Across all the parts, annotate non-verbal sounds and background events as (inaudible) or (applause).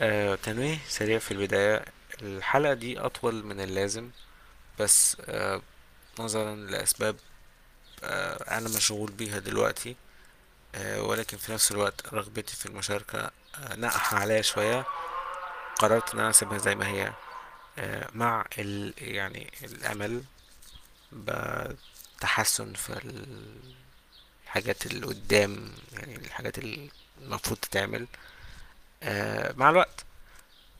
آه تنويه سريع في البداية. الحلقة دي أطول من اللازم بس آه نظرا لأسباب آه أنا مشغول بيها دلوقتي آه ولكن في نفس الوقت رغبتي في المشاركة آه نقح عليا شوية. قررت إن أنا أسيبها زي ما هي آه مع ال يعني الأمل بتحسن في الحاجات اللي قدام يعني الحاجات اللي المفروض تتعمل. مع الوقت.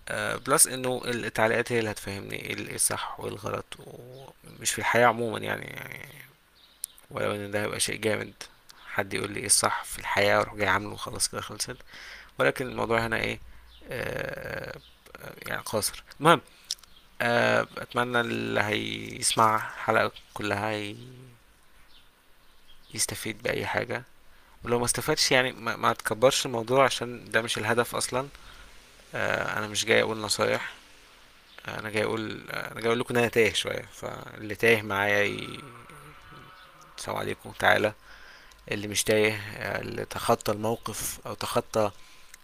آه، بلس إنه التعليقات هي اللي هتفهمني إيه إيه الصح وإيه الغلط ومش في الحياة عموما يعني, يعني ولو إن ده هيبقى شيء جامد حد يقول لي إيه الصح في الحياة وأروح جاي عامله وخلاص كده خلصت. ولكن الموضوع هنا إيه؟ آه آه، يعني قاصر. المهم آه أتمنى اللي هيسمع الحلقة كلها يستفيد بأي حاجة. ولو ما استفادش يعني ما, تكبرش الموضوع عشان ده مش الهدف أصلا. آه أنا مش جاي أقول نصايح. أنا جاي أقول أنا جاي أقول لكم إن أنا تايه شوية. فاللي تايه معايا ي... السلام عليكم تعالى. اللي مش تايه اللي تخطى الموقف أو تخطى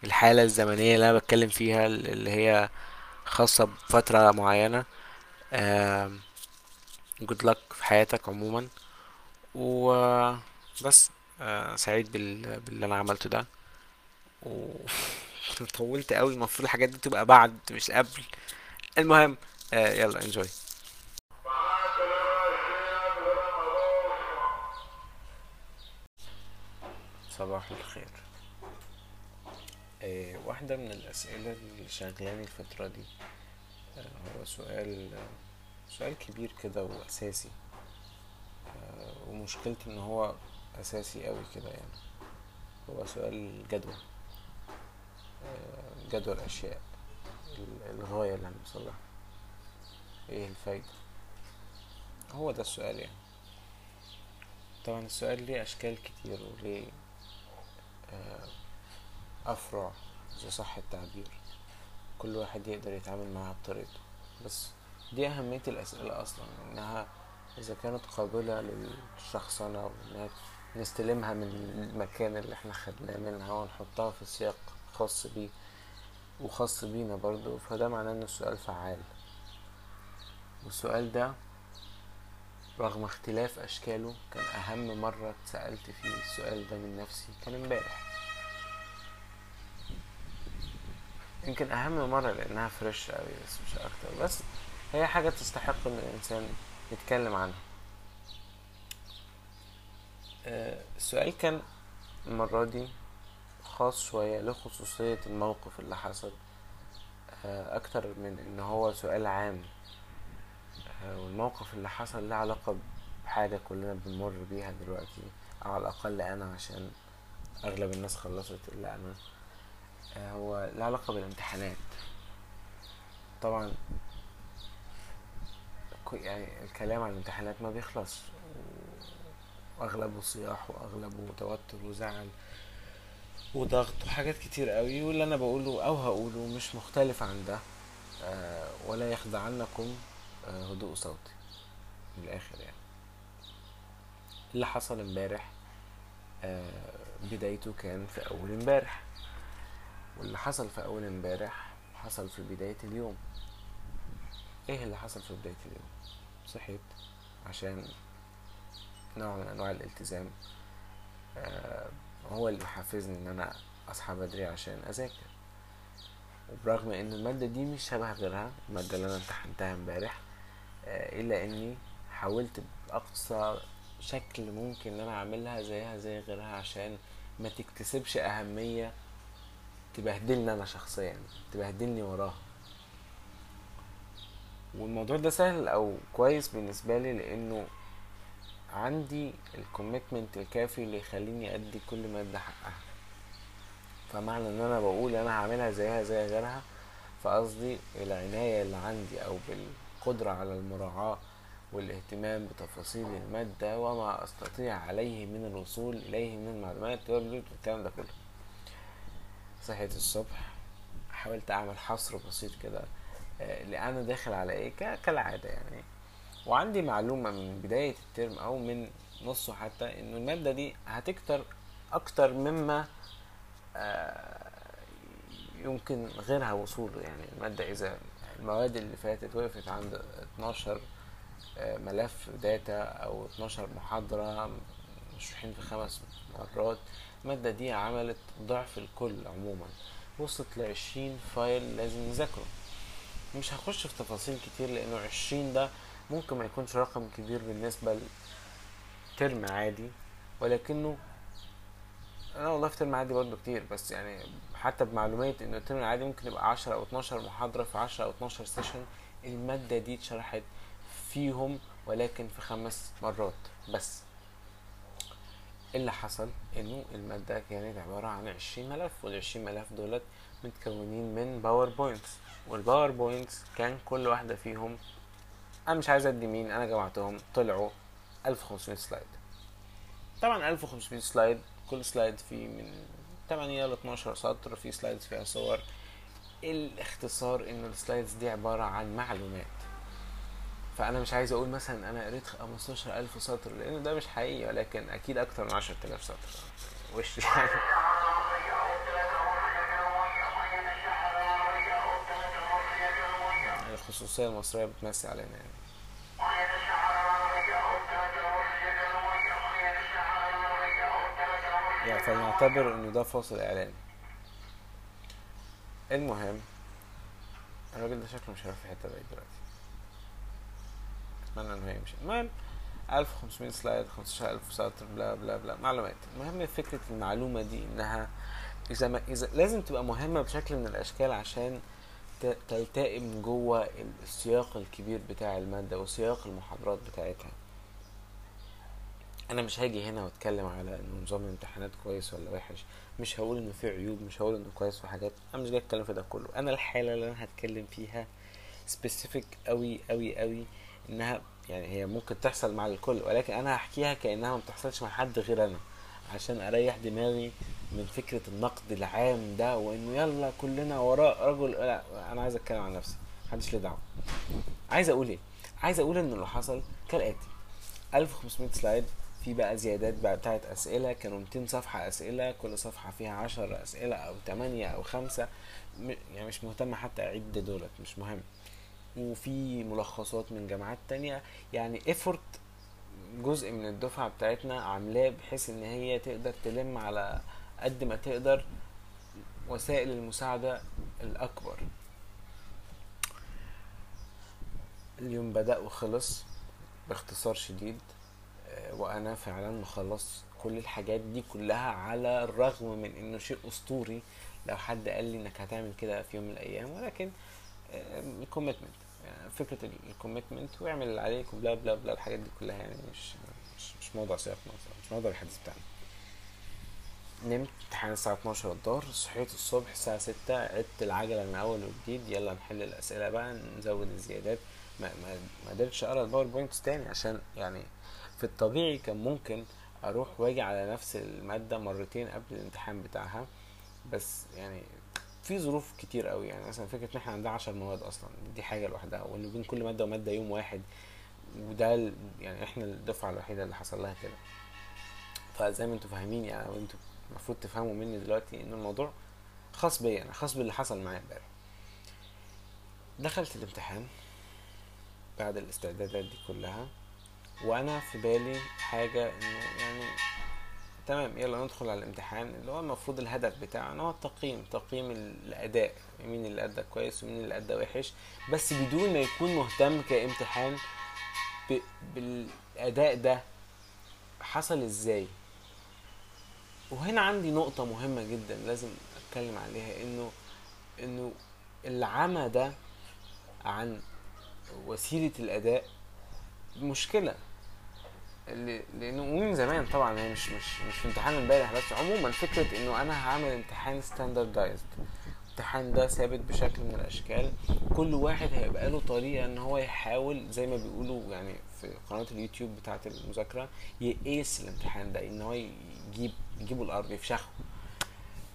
الحالة الزمنية اللي أنا بتكلم فيها اللي هي خاصة بفترة معينة. جود لك في حياتك عموما. وبس سعيد بال... باللي أنا عملته ده. و (laughs) طولت قوي. المفروض الحاجات دي تبقى بعد مش قبل. المهم آه، يلا انجوي صباح الخير. آه، واحدة من الأسئلة اللي شغلاني الفترة دي. آه، هو سؤال سؤال كبير كده وأساسي. آه، ومشكلته إن هو أساسي قوي كده يعني. هو سؤال الجدوى آه، جدوى الأشياء ال- الغاية اللي هنوصل لها إيه الفايدة؟ هو ده السؤال يعني. طبعا السؤال ليه أشكال كتير وليه آه، أفرع إذا صح التعبير. كل واحد يقدر يتعامل معاها بطريقته. بس دي أهمية الأسئلة أصلا إنها إذا كانت قابلة للشخصنة وإنها نستلمها من المكان اللي إحنا خدناه منها ونحطها في سياق خاص بيه وخاص بينا برضو. فده معناه إن السؤال فعال. والسؤال ده رغم اختلاف أشكاله كان أهم مرة اتسألت فيه السؤال ده من نفسي كان امبارح. يمكن أهم مرة لأنها فريش أوي بس مش أكتر. بس هي حاجة تستحق إن الإنسان يتكلم عنها. السؤال كان المرة دي خاص شوية لخصوصية الموقف اللي حصل آه، أكتر من إن هو سؤال عام آه، والموقف اللي حصل له علاقة بحاجة كلنا بنمر بيها دلوقتي أو على الأقل أنا عشان أغلب الناس خلصت إلا أنا آه، هو له علاقة بالامتحانات. طبعا يعني الكلام عن الامتحانات ما بيخلص وأغلبه صياح وأغلبه توتر وزعل وضغط وحاجات كتير قوي واللي أنا بقوله أو هقوله مش مختلف عن ده آه، ولا يخدعنكم آه، هدوء صوتي من الآخر يعني. اللي حصل امبارح آه، بدايته كان في أول امبارح واللي حصل في أول امبارح حصل في بداية اليوم. إيه اللي حصل في بداية اليوم؟ صحيت عشان نوع من أنواع الالتزام. آه، هو اللي محفزني إن أنا أصحى بدري عشان أذاكر. وبرغم إن المادة دي مش شبه غيرها المادة اللي أنا امتحنتها امبارح آه، إلا إني حاولت بأقصى شكل ممكن إن أنا أعملها زيها زي غيرها عشان ما تكتسبش أهمية تبهدلني أنا شخصيا تبهدلني وراها. والموضوع ده سهل أو كويس بالنسبة لي لأنه عندي الكوميتمنت الكافي اللي يخليني أدي كل مادة حقها. فمعنى إن أنا بقول أنا هعملها زيها زي غيرها فقصدي العناية اللي عندي أو بالقدرة على المراعاة والاهتمام بتفاصيل المادة وما أستطيع عليه من الوصول إليه من المعلومات والكلام ده كله. صحيت الصبح حاولت أعمل حصر بسيط كده آه، اللي أنا داخل على إيه؟ كالعادة يعني. وعندي معلومة من بداية الترم أو من نصه حتى إنه المادة دي هتكتر أكتر مما آه، يمكن غيرها وصوله. يعني المادة إذا المواد اللي فاتت وقفت عند 12 آه، ملف data أو 12 محاضرة مشروحين في خمس مرات المادة دي عملت ضعف الكل عموما. وصلت لعشرين file لازم نذاكره. مش هخش في تفاصيل كتير لأنه عشرين ده ممكن ما يكونش رقم كبير بالنسبة لترم عادي ولكنه أنا والله في ترم عادي برضه كتير بس يعني حتى بمعلومية انه الترم العادي ممكن يبقى عشرة أو اتناشر محاضرة في عشرة أو اتناشر session المادة دي اتشرحت فيهم ولكن في خمس مرات بس. اللي حصل إنه المادة كانت عبارة عن عشرين ملف والعشرين ملف دولت متكونين من PowerPoints وال PowerPoints كان كل واحدة فيهم أنا مش عايز أدي مين أنا جمعتهم طلعوا 1500 slide. طبعا 1500 slide كل slide فيه من 8 ل 12 سطر في slides فيها صور. الاختصار ان ال slides دي عبارة عن معلومات. فأنا مش عايز أقول مثلا أنا قريت 15000 سطر لأن ده مش حقيقي ولكن أكيد أكتر من 10000 سطر. وش يعني؟ الخصوصية المصرية بتمسي علينا يعني. يعني فلنعتبر إنه ده فاصل اعلاني المهم الراجل ده شكله مش هيروح في حتة بعيد دلوقتي. أتمنى إنه يمشي المهم 1500 سلايد 15000 سطر بلا بلا بلا. معلومات. المهم فكرة المعلومة دي إنها إذا ما إذا لازم تبقى مهمة بشكل من الأشكال عشان تلتئم جوه السياق الكبير بتاع المادة وسياق المحاضرات بتاعتها. أنا مش هاجي هنا وأتكلم على إنه نظام الامتحانات كويس ولا وحش. مش هقول إنه فيه عيوب مش هقول إنه كويس في حاجات. أنا مش جاي أتكلم في ده كله. أنا الحالة اللي أنا هتكلم فيها سبيسيفيك قوي قوي قوي إنها يعني هي ممكن تحصل مع الكل ولكن أنا هحكيها كأنها ما بتحصلش مع حد غير أنا عشان أريح دماغي من فكرة النقد العام ده وإنه يلا كلنا وراء رجل لا أنا عايز أتكلم عن نفسي محدش ليه دعوة. عايز أقول إيه؟ عايز أقول إن اللي حصل كالآتي. 1500 slide في بقى زيادات بقى بتاعت أسئلة كانوا 200 صفحة أسئلة كل صفحة فيها 10 أسئلة أو 8 أو 5 م- يعني مش مهتم حتى اعد دولت مش مهم. وفي ملخصات من جامعات تانية. يعني effort جزء من الدفعة بتاعتنا عاملاه بحيث إن هي تقدر تلم على قد ما تقدر وسائل المساعدة الأكبر. اليوم بدأ وخلص باختصار شديد آه، وأنا فعلا مخلص كل الحاجات دي كلها على الرغم من إنه شيء أسطوري. لو حد قال لي إنك هتعمل كده في يوم من الأيام ولكن الكوميتمنت فكرة ال commitment واعمل اللي عليك و blah blah blah الحاجات دي كلها يعني مش مش, مش موضوع سياقنا مش موضوع الحديث بتاعنا. نمت امتحان الساعة 12 الظهر صحيت الصبح الساعة 6 عدت العجلة من أول وجديد يلا نحل الأسئلة بقى نزود الزيادات. ما ما ما قدرتش أقرأ ال PowerPoints تاني عشان يعني في الطبيعي كان ممكن أروح وأجي على نفس المادة مرتين قبل الامتحان بتاعها. بس يعني في ظروف كتير قوي يعني مثلا فكرة إن إحنا عندنا 10 مواد أصلا دي حاجة لوحدها وإن بين كل مادة ومادة يوم واحد وده يعني إحنا الدفعة الوحيدة اللي حصل لها كده. فزي ما أنتوا فاهمين يعني وانتوا المفروض تفهموا مني دلوقتي إن الموضوع خاص بيا أنا خاص باللي حصل معايا امبارح دخلت الامتحان بعد الاستعدادات دي كلها وأنا في بالي حاجة إنه يعني تمام يلا ندخل على الامتحان اللي هو المفروض الهدف بتاعنا هو التقييم تقييم الأداء مين اللي أدى كويس ومين اللي أدى وحش بس بدون ما يكون مهتم كامتحان. بالأداء ده حصل إزاي وهنا عندي نقطة مهمة جدا لازم أتكلم عليها إنه إنه العمى ده عن وسيلة الأداء مشكلة. لأنه ومن زمان طبعا هي مش مش مش في امتحان امبارح بس عموما فكرة إنه أنا هعمل امتحان standardized الامتحان ده ثابت بشكل من الأشكال كل واحد هيبقى له طريقة إن هو يحاول زي ما بيقولوا يعني في قناة اليوتيوب بتاعة المذاكرة يقيس الامتحان ده إن هو يجيب يجيبوا الأرض يفشخه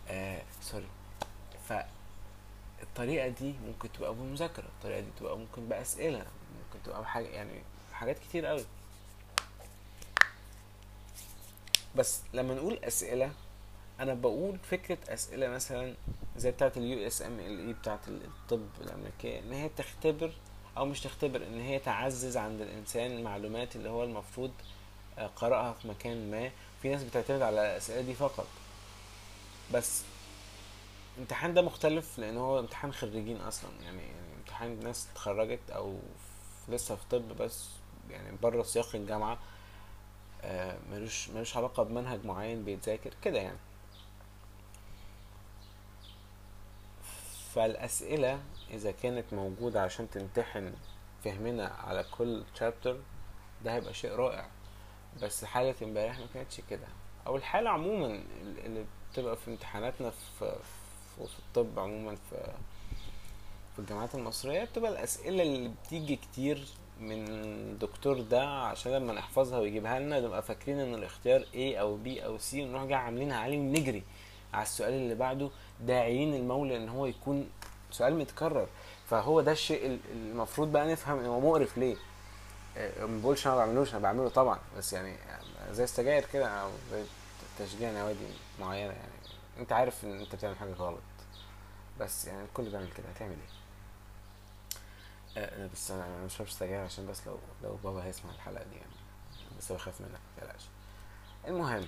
آه sorry فالطريقة دي ممكن تبقى بمذاكره الطريقة دي تبقى ممكن بأسئلة ممكن تبقى بحاجة يعني حاجات كتير قوي بس لما نقول أسئلة أنا بقول فكرة أسئلة مثلا زي بتاعة ال USMLE بتاعة الطب الأمريكية إن هي تختبر أو مش تختبر إن هي تعزز عند الإنسان المعلومات اللي هو المفروض قرأها في مكان ما. في ناس بتعتمد على الأسئلة دي فقط. بس الامتحان ده مختلف لأن هو امتحان خريجين أصلا. يعني, امتحان ناس اتخرجت أو لسه في طب بس يعني بره سياق الجامعة آه، ملوش ملوش علاقة بمنهج معين بيتذاكر كده يعني. فالأسئلة إذا كانت موجودة عشان تمتحن فهمنا على كل شابتر ده هيبقى شيء رائع. بس حالة امبارح ما كانتش كده. أو الحالة عموما اللي بتبقى في امتحاناتنا في, في الطب عموما في في الجامعات المصرية بتبقى الأسئلة اللي بتيجي كتير من الدكتور ده عشان لما نحفظها ويجيبها لنا نبقى فاكرين إن الاختيار A أو B أو C ونروح جاي عاملينها عليه ونجري على السؤال اللي بعده داعيين المولى إن هو يكون سؤال متكرر. فهو ده الشيء المفروض بقى نفهم هو مقرف ليه. ما بقولش أنا ما بعملوش أنا بعمله طبعا بس يعني زي السجاير كده أو زي تشجيع نوادي معينة يعني. أنت عارف إن أنت بتعمل حاجة غلط بس يعني الكل بيعمل كده هتعمل إيه؟ آه بس أنا مش بشربش سجاير عشان بس لو لو بابا هيسمع الحلقة دي يعني بس هو خايف منك متقلقش المهم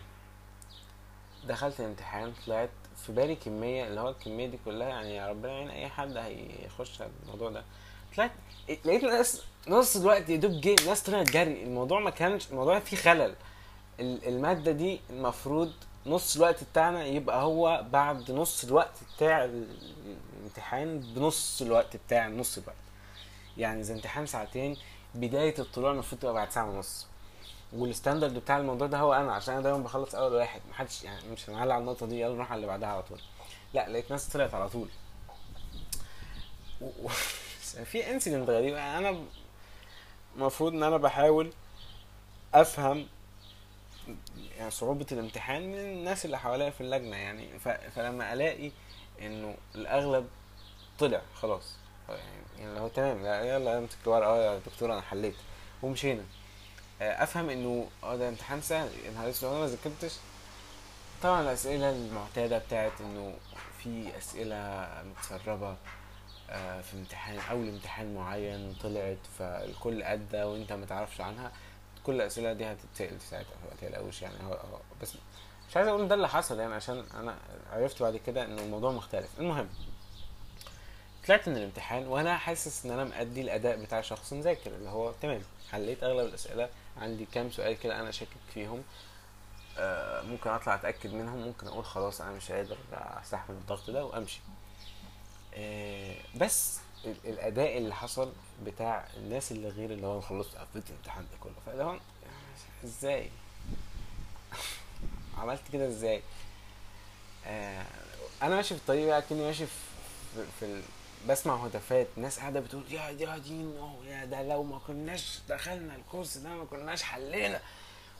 دخلت الامتحان طلعت في بالي كمية اللي هو الكمية دي كلها يعني ربنا يعين أي حد هيخش الموضوع ده طلعت لقيت ناس نص الوقت يا دوب جه ناس طلعت جري. الموضوع ما كانش الموضوع فيه خلل. المادة دي المفروض نص الوقت بتاعنا يبقى هو بعد نص الوقت بتاع الامتحان بنص الوقت بتاع نص الوقت. يعني إذا امتحان ساعتين بداية الطلوع المفروض تبقى بعد ساعة ونص. والستاندرد بتاع الموضوع ده هو أنا عشان أنا دايما بخلص أول واحد. محدش يعني مش هنعلق على النقطة دي يلا نروح على اللي بعدها على طول. لا لقيت ناس طلعت على طول. و... (laughs) في انسيدنت غريب. أنا المفروض إن أنا بحاول أفهم يعني صعوبة الامتحان من الناس اللي حواليا في اللجنة يعني. فلما ألاقي إنه الأغلب طلع خلاص. يعني هو تمام يلا امسك الورقة آه يا دكتور أنا حليت. ومشينا. آه، أفهم إنه آه ده امتحان سهل. نهار اسود أنا ما ذاكرتش؟ طبعا الأسئلة المعتادة بتاعت إنه في أسئلة متسربة. آه، في امتحان أول امتحان معين طلعت فالكل أدى وأنت ما تعرفش عنها كل الأسئلة دي هتتسأل ساعتها ما تقلقوش يعني هو بس مش عايز أقول ده اللي حصل يعني عشان أنا عرفت بعد كده ان الموضوع مختلف. المهم طلعت من الامتحان وأنا حاسس إن أنا مأدي الأداء بتاع شخص مذاكر اللي هو تمام حليت أغلب الأسئلة عندي كام سؤال كده أنا شاكك فيهم آه ممكن أطلع أتأكد منهم ممكن أقول خلاص أنا مش قادر أستحمل الضغط ده وأمشي. آه بس الأداء اللي حصل بتاع الناس اللي غير اللي هو خلصت قفلت الامتحان ده كله. فاللي هو إزاي؟ (laughs) عملت كده إزاي؟ آه أنا ماشي في الطريق بقى كني ماشي في, في بسمع هتافات ناس قاعدة بتقول يا دي دين يا ده لو ما كناش دخلنا الكورس ده ما كناش حلينا.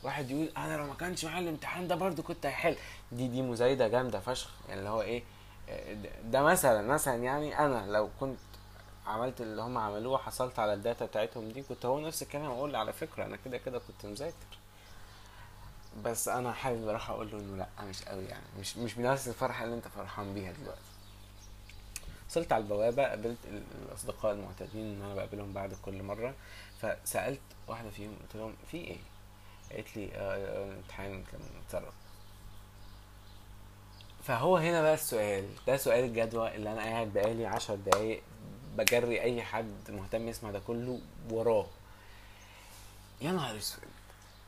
واحد يقول أنا لو ما كانش معايا الامتحان ده برضو كنت هحل دي دي مزايدة جامدة فشخ. يعني اللي هو إيه؟ ده مثلا مثلا يعني أنا لو كنت عملت اللي هم عملوه حصلت على الداتا بتاعتهم دي كنت هو نفس الكلام أقول على فكرة أنا كده كده كنت مذاكر. بس أنا حابب أروح أقول له إنه لأ مش قوي يعني مش مش بنفس الفرحة اللي أنت فرحان بيها دلوقتي. وصلت على البوابة قابلت الأصدقاء المعتادين إن أنا بقابلهم بعد كل مرة. فسألت واحدة فيهم قلت لهم في إيه؟ قالت لي آه الامتحان كان متسرب. فهو هنا بقى السؤال ده سؤال الجدوى اللي أنا قاعد بقالي عشر دقايق بجري أي حد مهتم يسمع ده كله وراه. يا نهار أسود!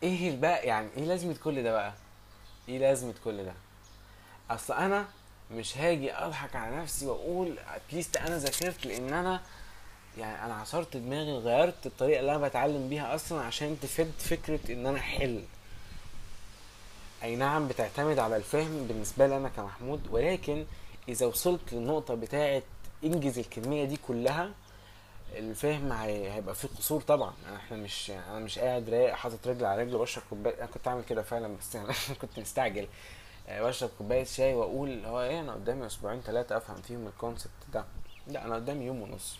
إيه بقى يعني إيه لازمة كل ده بقى؟ إيه لازمة كل ده؟ أصل أنا مش هاجي أضحك على نفسي وأقول اتليست أنا ذاكرت لأن أنا يعني أنا عصرت دماغي غيرت الطريقة اللي أنا بتعلم بيها أصلا عشان تفيد فكرة إن أنا أحل. أي نعم بتعتمد على الفهم بالنسبة لي أنا كمحمود. ولكن إذا وصلت للنقطة بتاعة إنجز الكمية دي كلها الفهم هيبقى فيه قصور طبعا. يعني إحنا مش أنا مش قاعد رايق حاطط رجل على رجل وبشرب كوباية. أنا كنت عامل كده فعلا بس يعني (laughs) كنت مستعجل. بشرب كوباية شاي وأقول هو إيه أنا قدامي أسبوعين ثلاثة أفهم فيهم الكونسبت ده. لا أنا قدامي يوم ونص.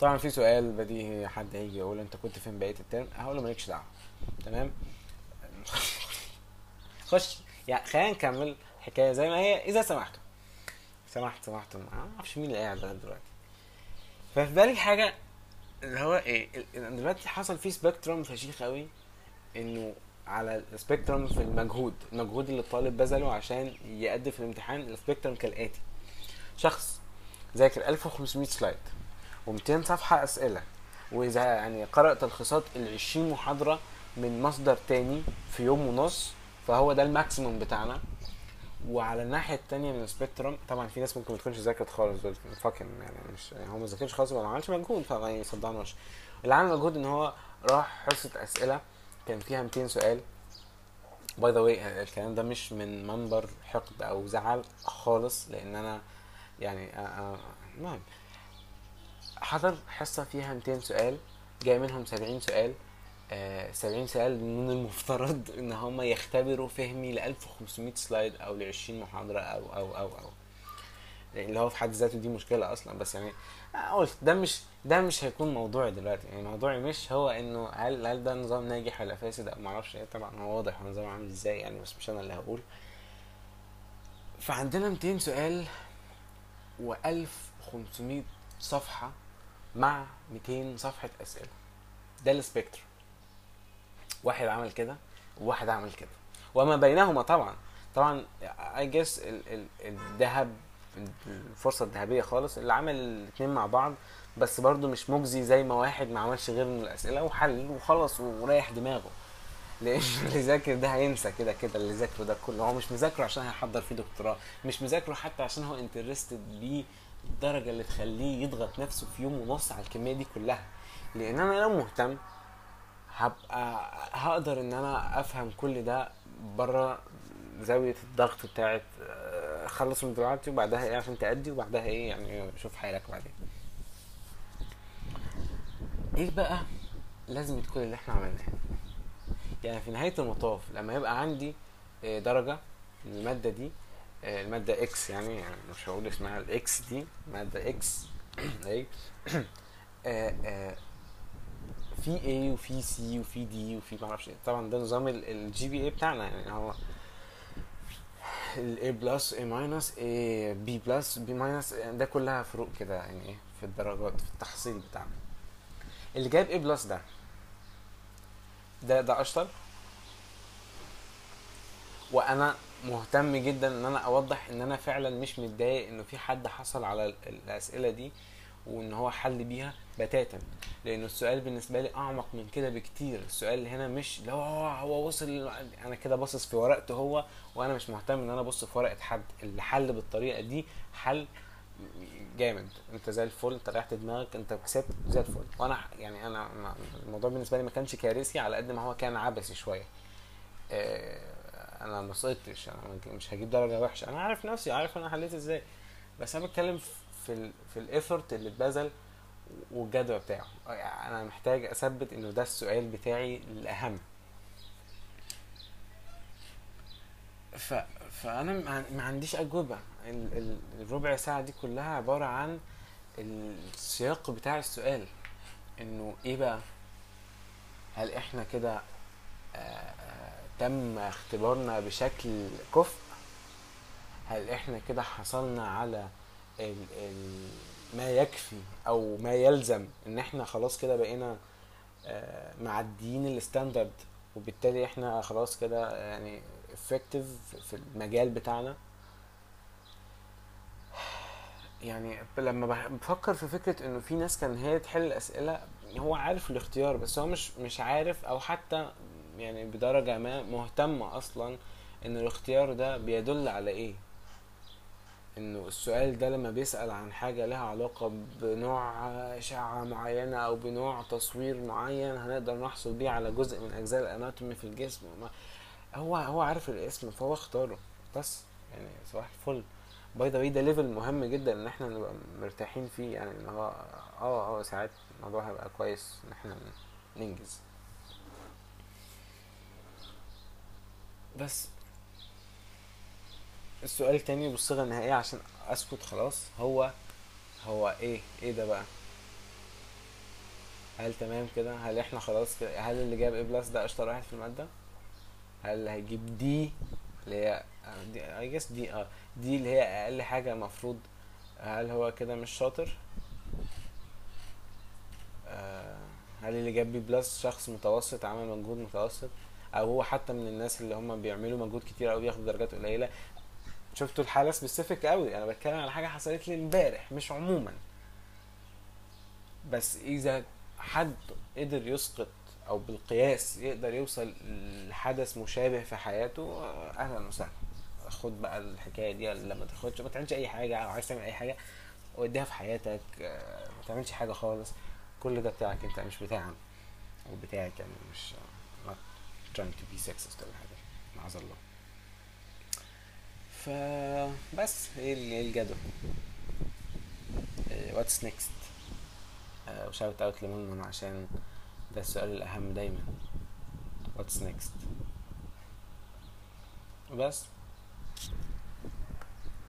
طبعا في سؤال بديهي حد هيجي يقول أنت كنت فين بقية الترم؟ هقول له مالكش دعوة. تمام؟ (laughs) خش يعني خلينا نكمل الحكاية زي ما هي. إذا سمحتوا سمحت سمحت. ما أعرفش مين اللي قاعد دلوقتي. ففي بالي حاجة اللي هو إيه دلوقتي حصل فيه spectrum فشيخ قوي إنه على ال spectrum في المجهود المجهود اللي الطالب بذله عشان يأدي في الامتحان ال spectrum كالآتي. شخص ذاكر 1500 slide و200 صفحة أسئلة وإذا يعني قرأ تلخيصات ال 20 محاضرة من مصدر تاني في يوم ونص فهو ده ال maximum بتاعنا. وعلى الناحية التانية من ال spectrum طبعا في ناس ممكن ما تكونش ذاكرت خالص دول fucking يعني مش يعني هو ما ذاكرش خالص وما عملش مجهود فما يصدعناش اللي عمل مجهود إن هو راح حصة أسئلة كان فيها 200 سؤال. By the way الكلام ده مش من منبر حقد أو زعل خالص لأن أنا يعني المهم. حضر حصة فيها 200 سؤال جاي منهم 70 سؤال. 70 سؤال من المفترض إن هم يختبروا فهمي ل 1500 سلايد أو ل 20 محاضرة أو أو أو أو. اللي هو في حد ذاته دي مشكلة أصلا بس يعني آه، قلت ده مش ده مش هيكون موضوعي دلوقتي. يعني موضوعي مش هو إنه هل هل ده نظام ناجح ولا فاسد؟ أو معرفش. إيه طبعا هو واضح هو نظام عامل إزاي يعني بس مش أنا اللي هقول. فعندنا 200 سؤال و1500 صفحة مع 200 صفحة أسئلة. ده السبيكتر. واحد عمل كده وواحد عمل كده. وما بينهما طبعا. طبعا اي جس الذهب الفرصة الذهبية خالص اللي عمل الاتنين مع بعض بس برضو مش مجزي زي ما واحد ما عملش غير من الأسئلة وحل وخلص وريح دماغه. لأن (laughs) اللي ذاكر ده هينسى كده كده اللي ذاكره ده كله. هو مش مذاكره عشان هيحضر فيه دكتوراه مش مذاكره حتى عشان هو انترستد بيه الدرجه اللي تخليه يضغط نفسه في يوم ونص على الكمية دي كلها. لأن أنا لو مهتم هبقى هقدر إن أنا أفهم كل ده بره زاوية الضغط بتاعت آه، خلص من دلوقتي وبعدها إيه عشان تأدي وبعدها إيه يعني شوف حالك بعدين. إيه بقى لازم كل اللي إحنا عملناه؟ يعني في نهاية المطاف لما يبقى عندي آه، درجة من المادة دي آه، المادة X يعني, يعني مش هقول اسمها الاكس دي مادة إكس (clears throat) اي (clears throat) آه، في A وفي C وفي D وفي معرفش إيه. طبعا ده نظام ال GPA بتاعنا يعني. هو ال A plus A minus A B plus B minus ده كلها فروق كده يعني إيه في الدرجات في التحصيل بتاعنا. اللي جايب A بلس ده ده ده أشطر. وأنا مهتم جدا إن أنا أوضح إن أنا فعلا مش متضايق إنه في حد حصل على ال- الأسئلة دي. وإن هو حل بيها بتاتا. لأنه السؤال بالنسبة لي أعمق من كده بكتير. السؤال هنا مش لو هو هو وصل أنا كده باصص في ورقته هو وأنا مش مهتم إن أنا أبص في ورقة حد. اللي حل بالطريقة دي حل جامد. أنت زي الفل أنت ريحت دماغك أنت كسبت زي الفل. وأنا يعني أنا الموضوع بالنسبة لي ما كانش كارثي على قد ما هو كان عبثي شوية. آه، أنا ما سقطتش أنا مش هجيب درجة وحشة. أنا عارف نفسي عارف أنا حليت إزاي. بس أنا بتكلم في ال في ال effort اللي اتبذل والجدوى بتاعه. يعني أنا محتاج أثبت إنه ده السؤال بتاعي الأهم. ف... فأنا ما عنديش أجوبة. ال... الربع ساعة دي كلها عبارة عن السياق بتاع السؤال. إنه إيه بقى؟ هل إحنا كده آه، آه، تم اختبارنا بشكل كفء؟ هل إحنا كده حصلنا على ال ال ما يكفي أو ما يلزم إن إحنا خلاص كده بقينا آه، معديين الستاندرد وبالتالي إحنا خلاص كده يعني افكتيف في المجال بتاعنا. يعني لما بفكر في فكرة إنه في ناس كان هي تحل الاسئلة هو عارف الاختيار بس هو مش مش عارف أو حتى يعني بدرجة ما مهتم أصلا ان الاختيار ده بيدل على إيه. إنه السؤال ده لما بيسأل عن حاجة لها علاقة بنوع اشعة معينة أو بنوع تصوير معين هنقدر نحصل بيه على جزء من أجزاء ال anatomy في الجسم. هو هو عارف الاسم فهو اختاره. بس يعني صباح الفل. By the ده level مهم جدا إن إحنا نبقى مرتاحين فيه. يعني إن هو آه آه ساعات الموضوع هيبقى كويس إن إحنا ننجز. بس السؤال التاني بالصيغة النهائية عشان أسكت خلاص. هو هو إيه؟ إيه ده بقى؟ هل تمام كده؟ هل إحنا خلاص كده؟ هل اللي جاب A plus ده أشطر واحد في المادة؟ هل هيجيب D اللي هي D I guess D آه D اللي هي أقل حاجة المفروض. هل هو كده مش شاطر؟ آه هل اللي جاب B plus شخص متوسط عمل مجهود متوسط؟ أو هو حتى من الناس اللي هم بيعملوا مجهود كتير أو بياخدوا درجات قليلة؟ شفتوا الحالة سبيسيفيك قوي. أنا بتكلم على حاجة حصلت لي امبارح مش عموما. بس إذا حد قدر يسقط أو بالقياس يقدر يوصل لحدث مشابه في حياته أهلا وسهلا. خد بقى الحكاية دي ولا ما تاخدش ما تعملش أي حاجة أو عايز تعمل أي حاجة وديها في حياتك آه، ما تعملش حاجة خالص. كل ده بتاعك أنت مش بتاعنا أو بتاعك يعني مش not trying to be sexist ولا حاجة. معاذ الله. فبس إيه إيه الجدوى؟ What's next و shout out لمنمن عشان ده السؤال الأهم دايما. What's next بس.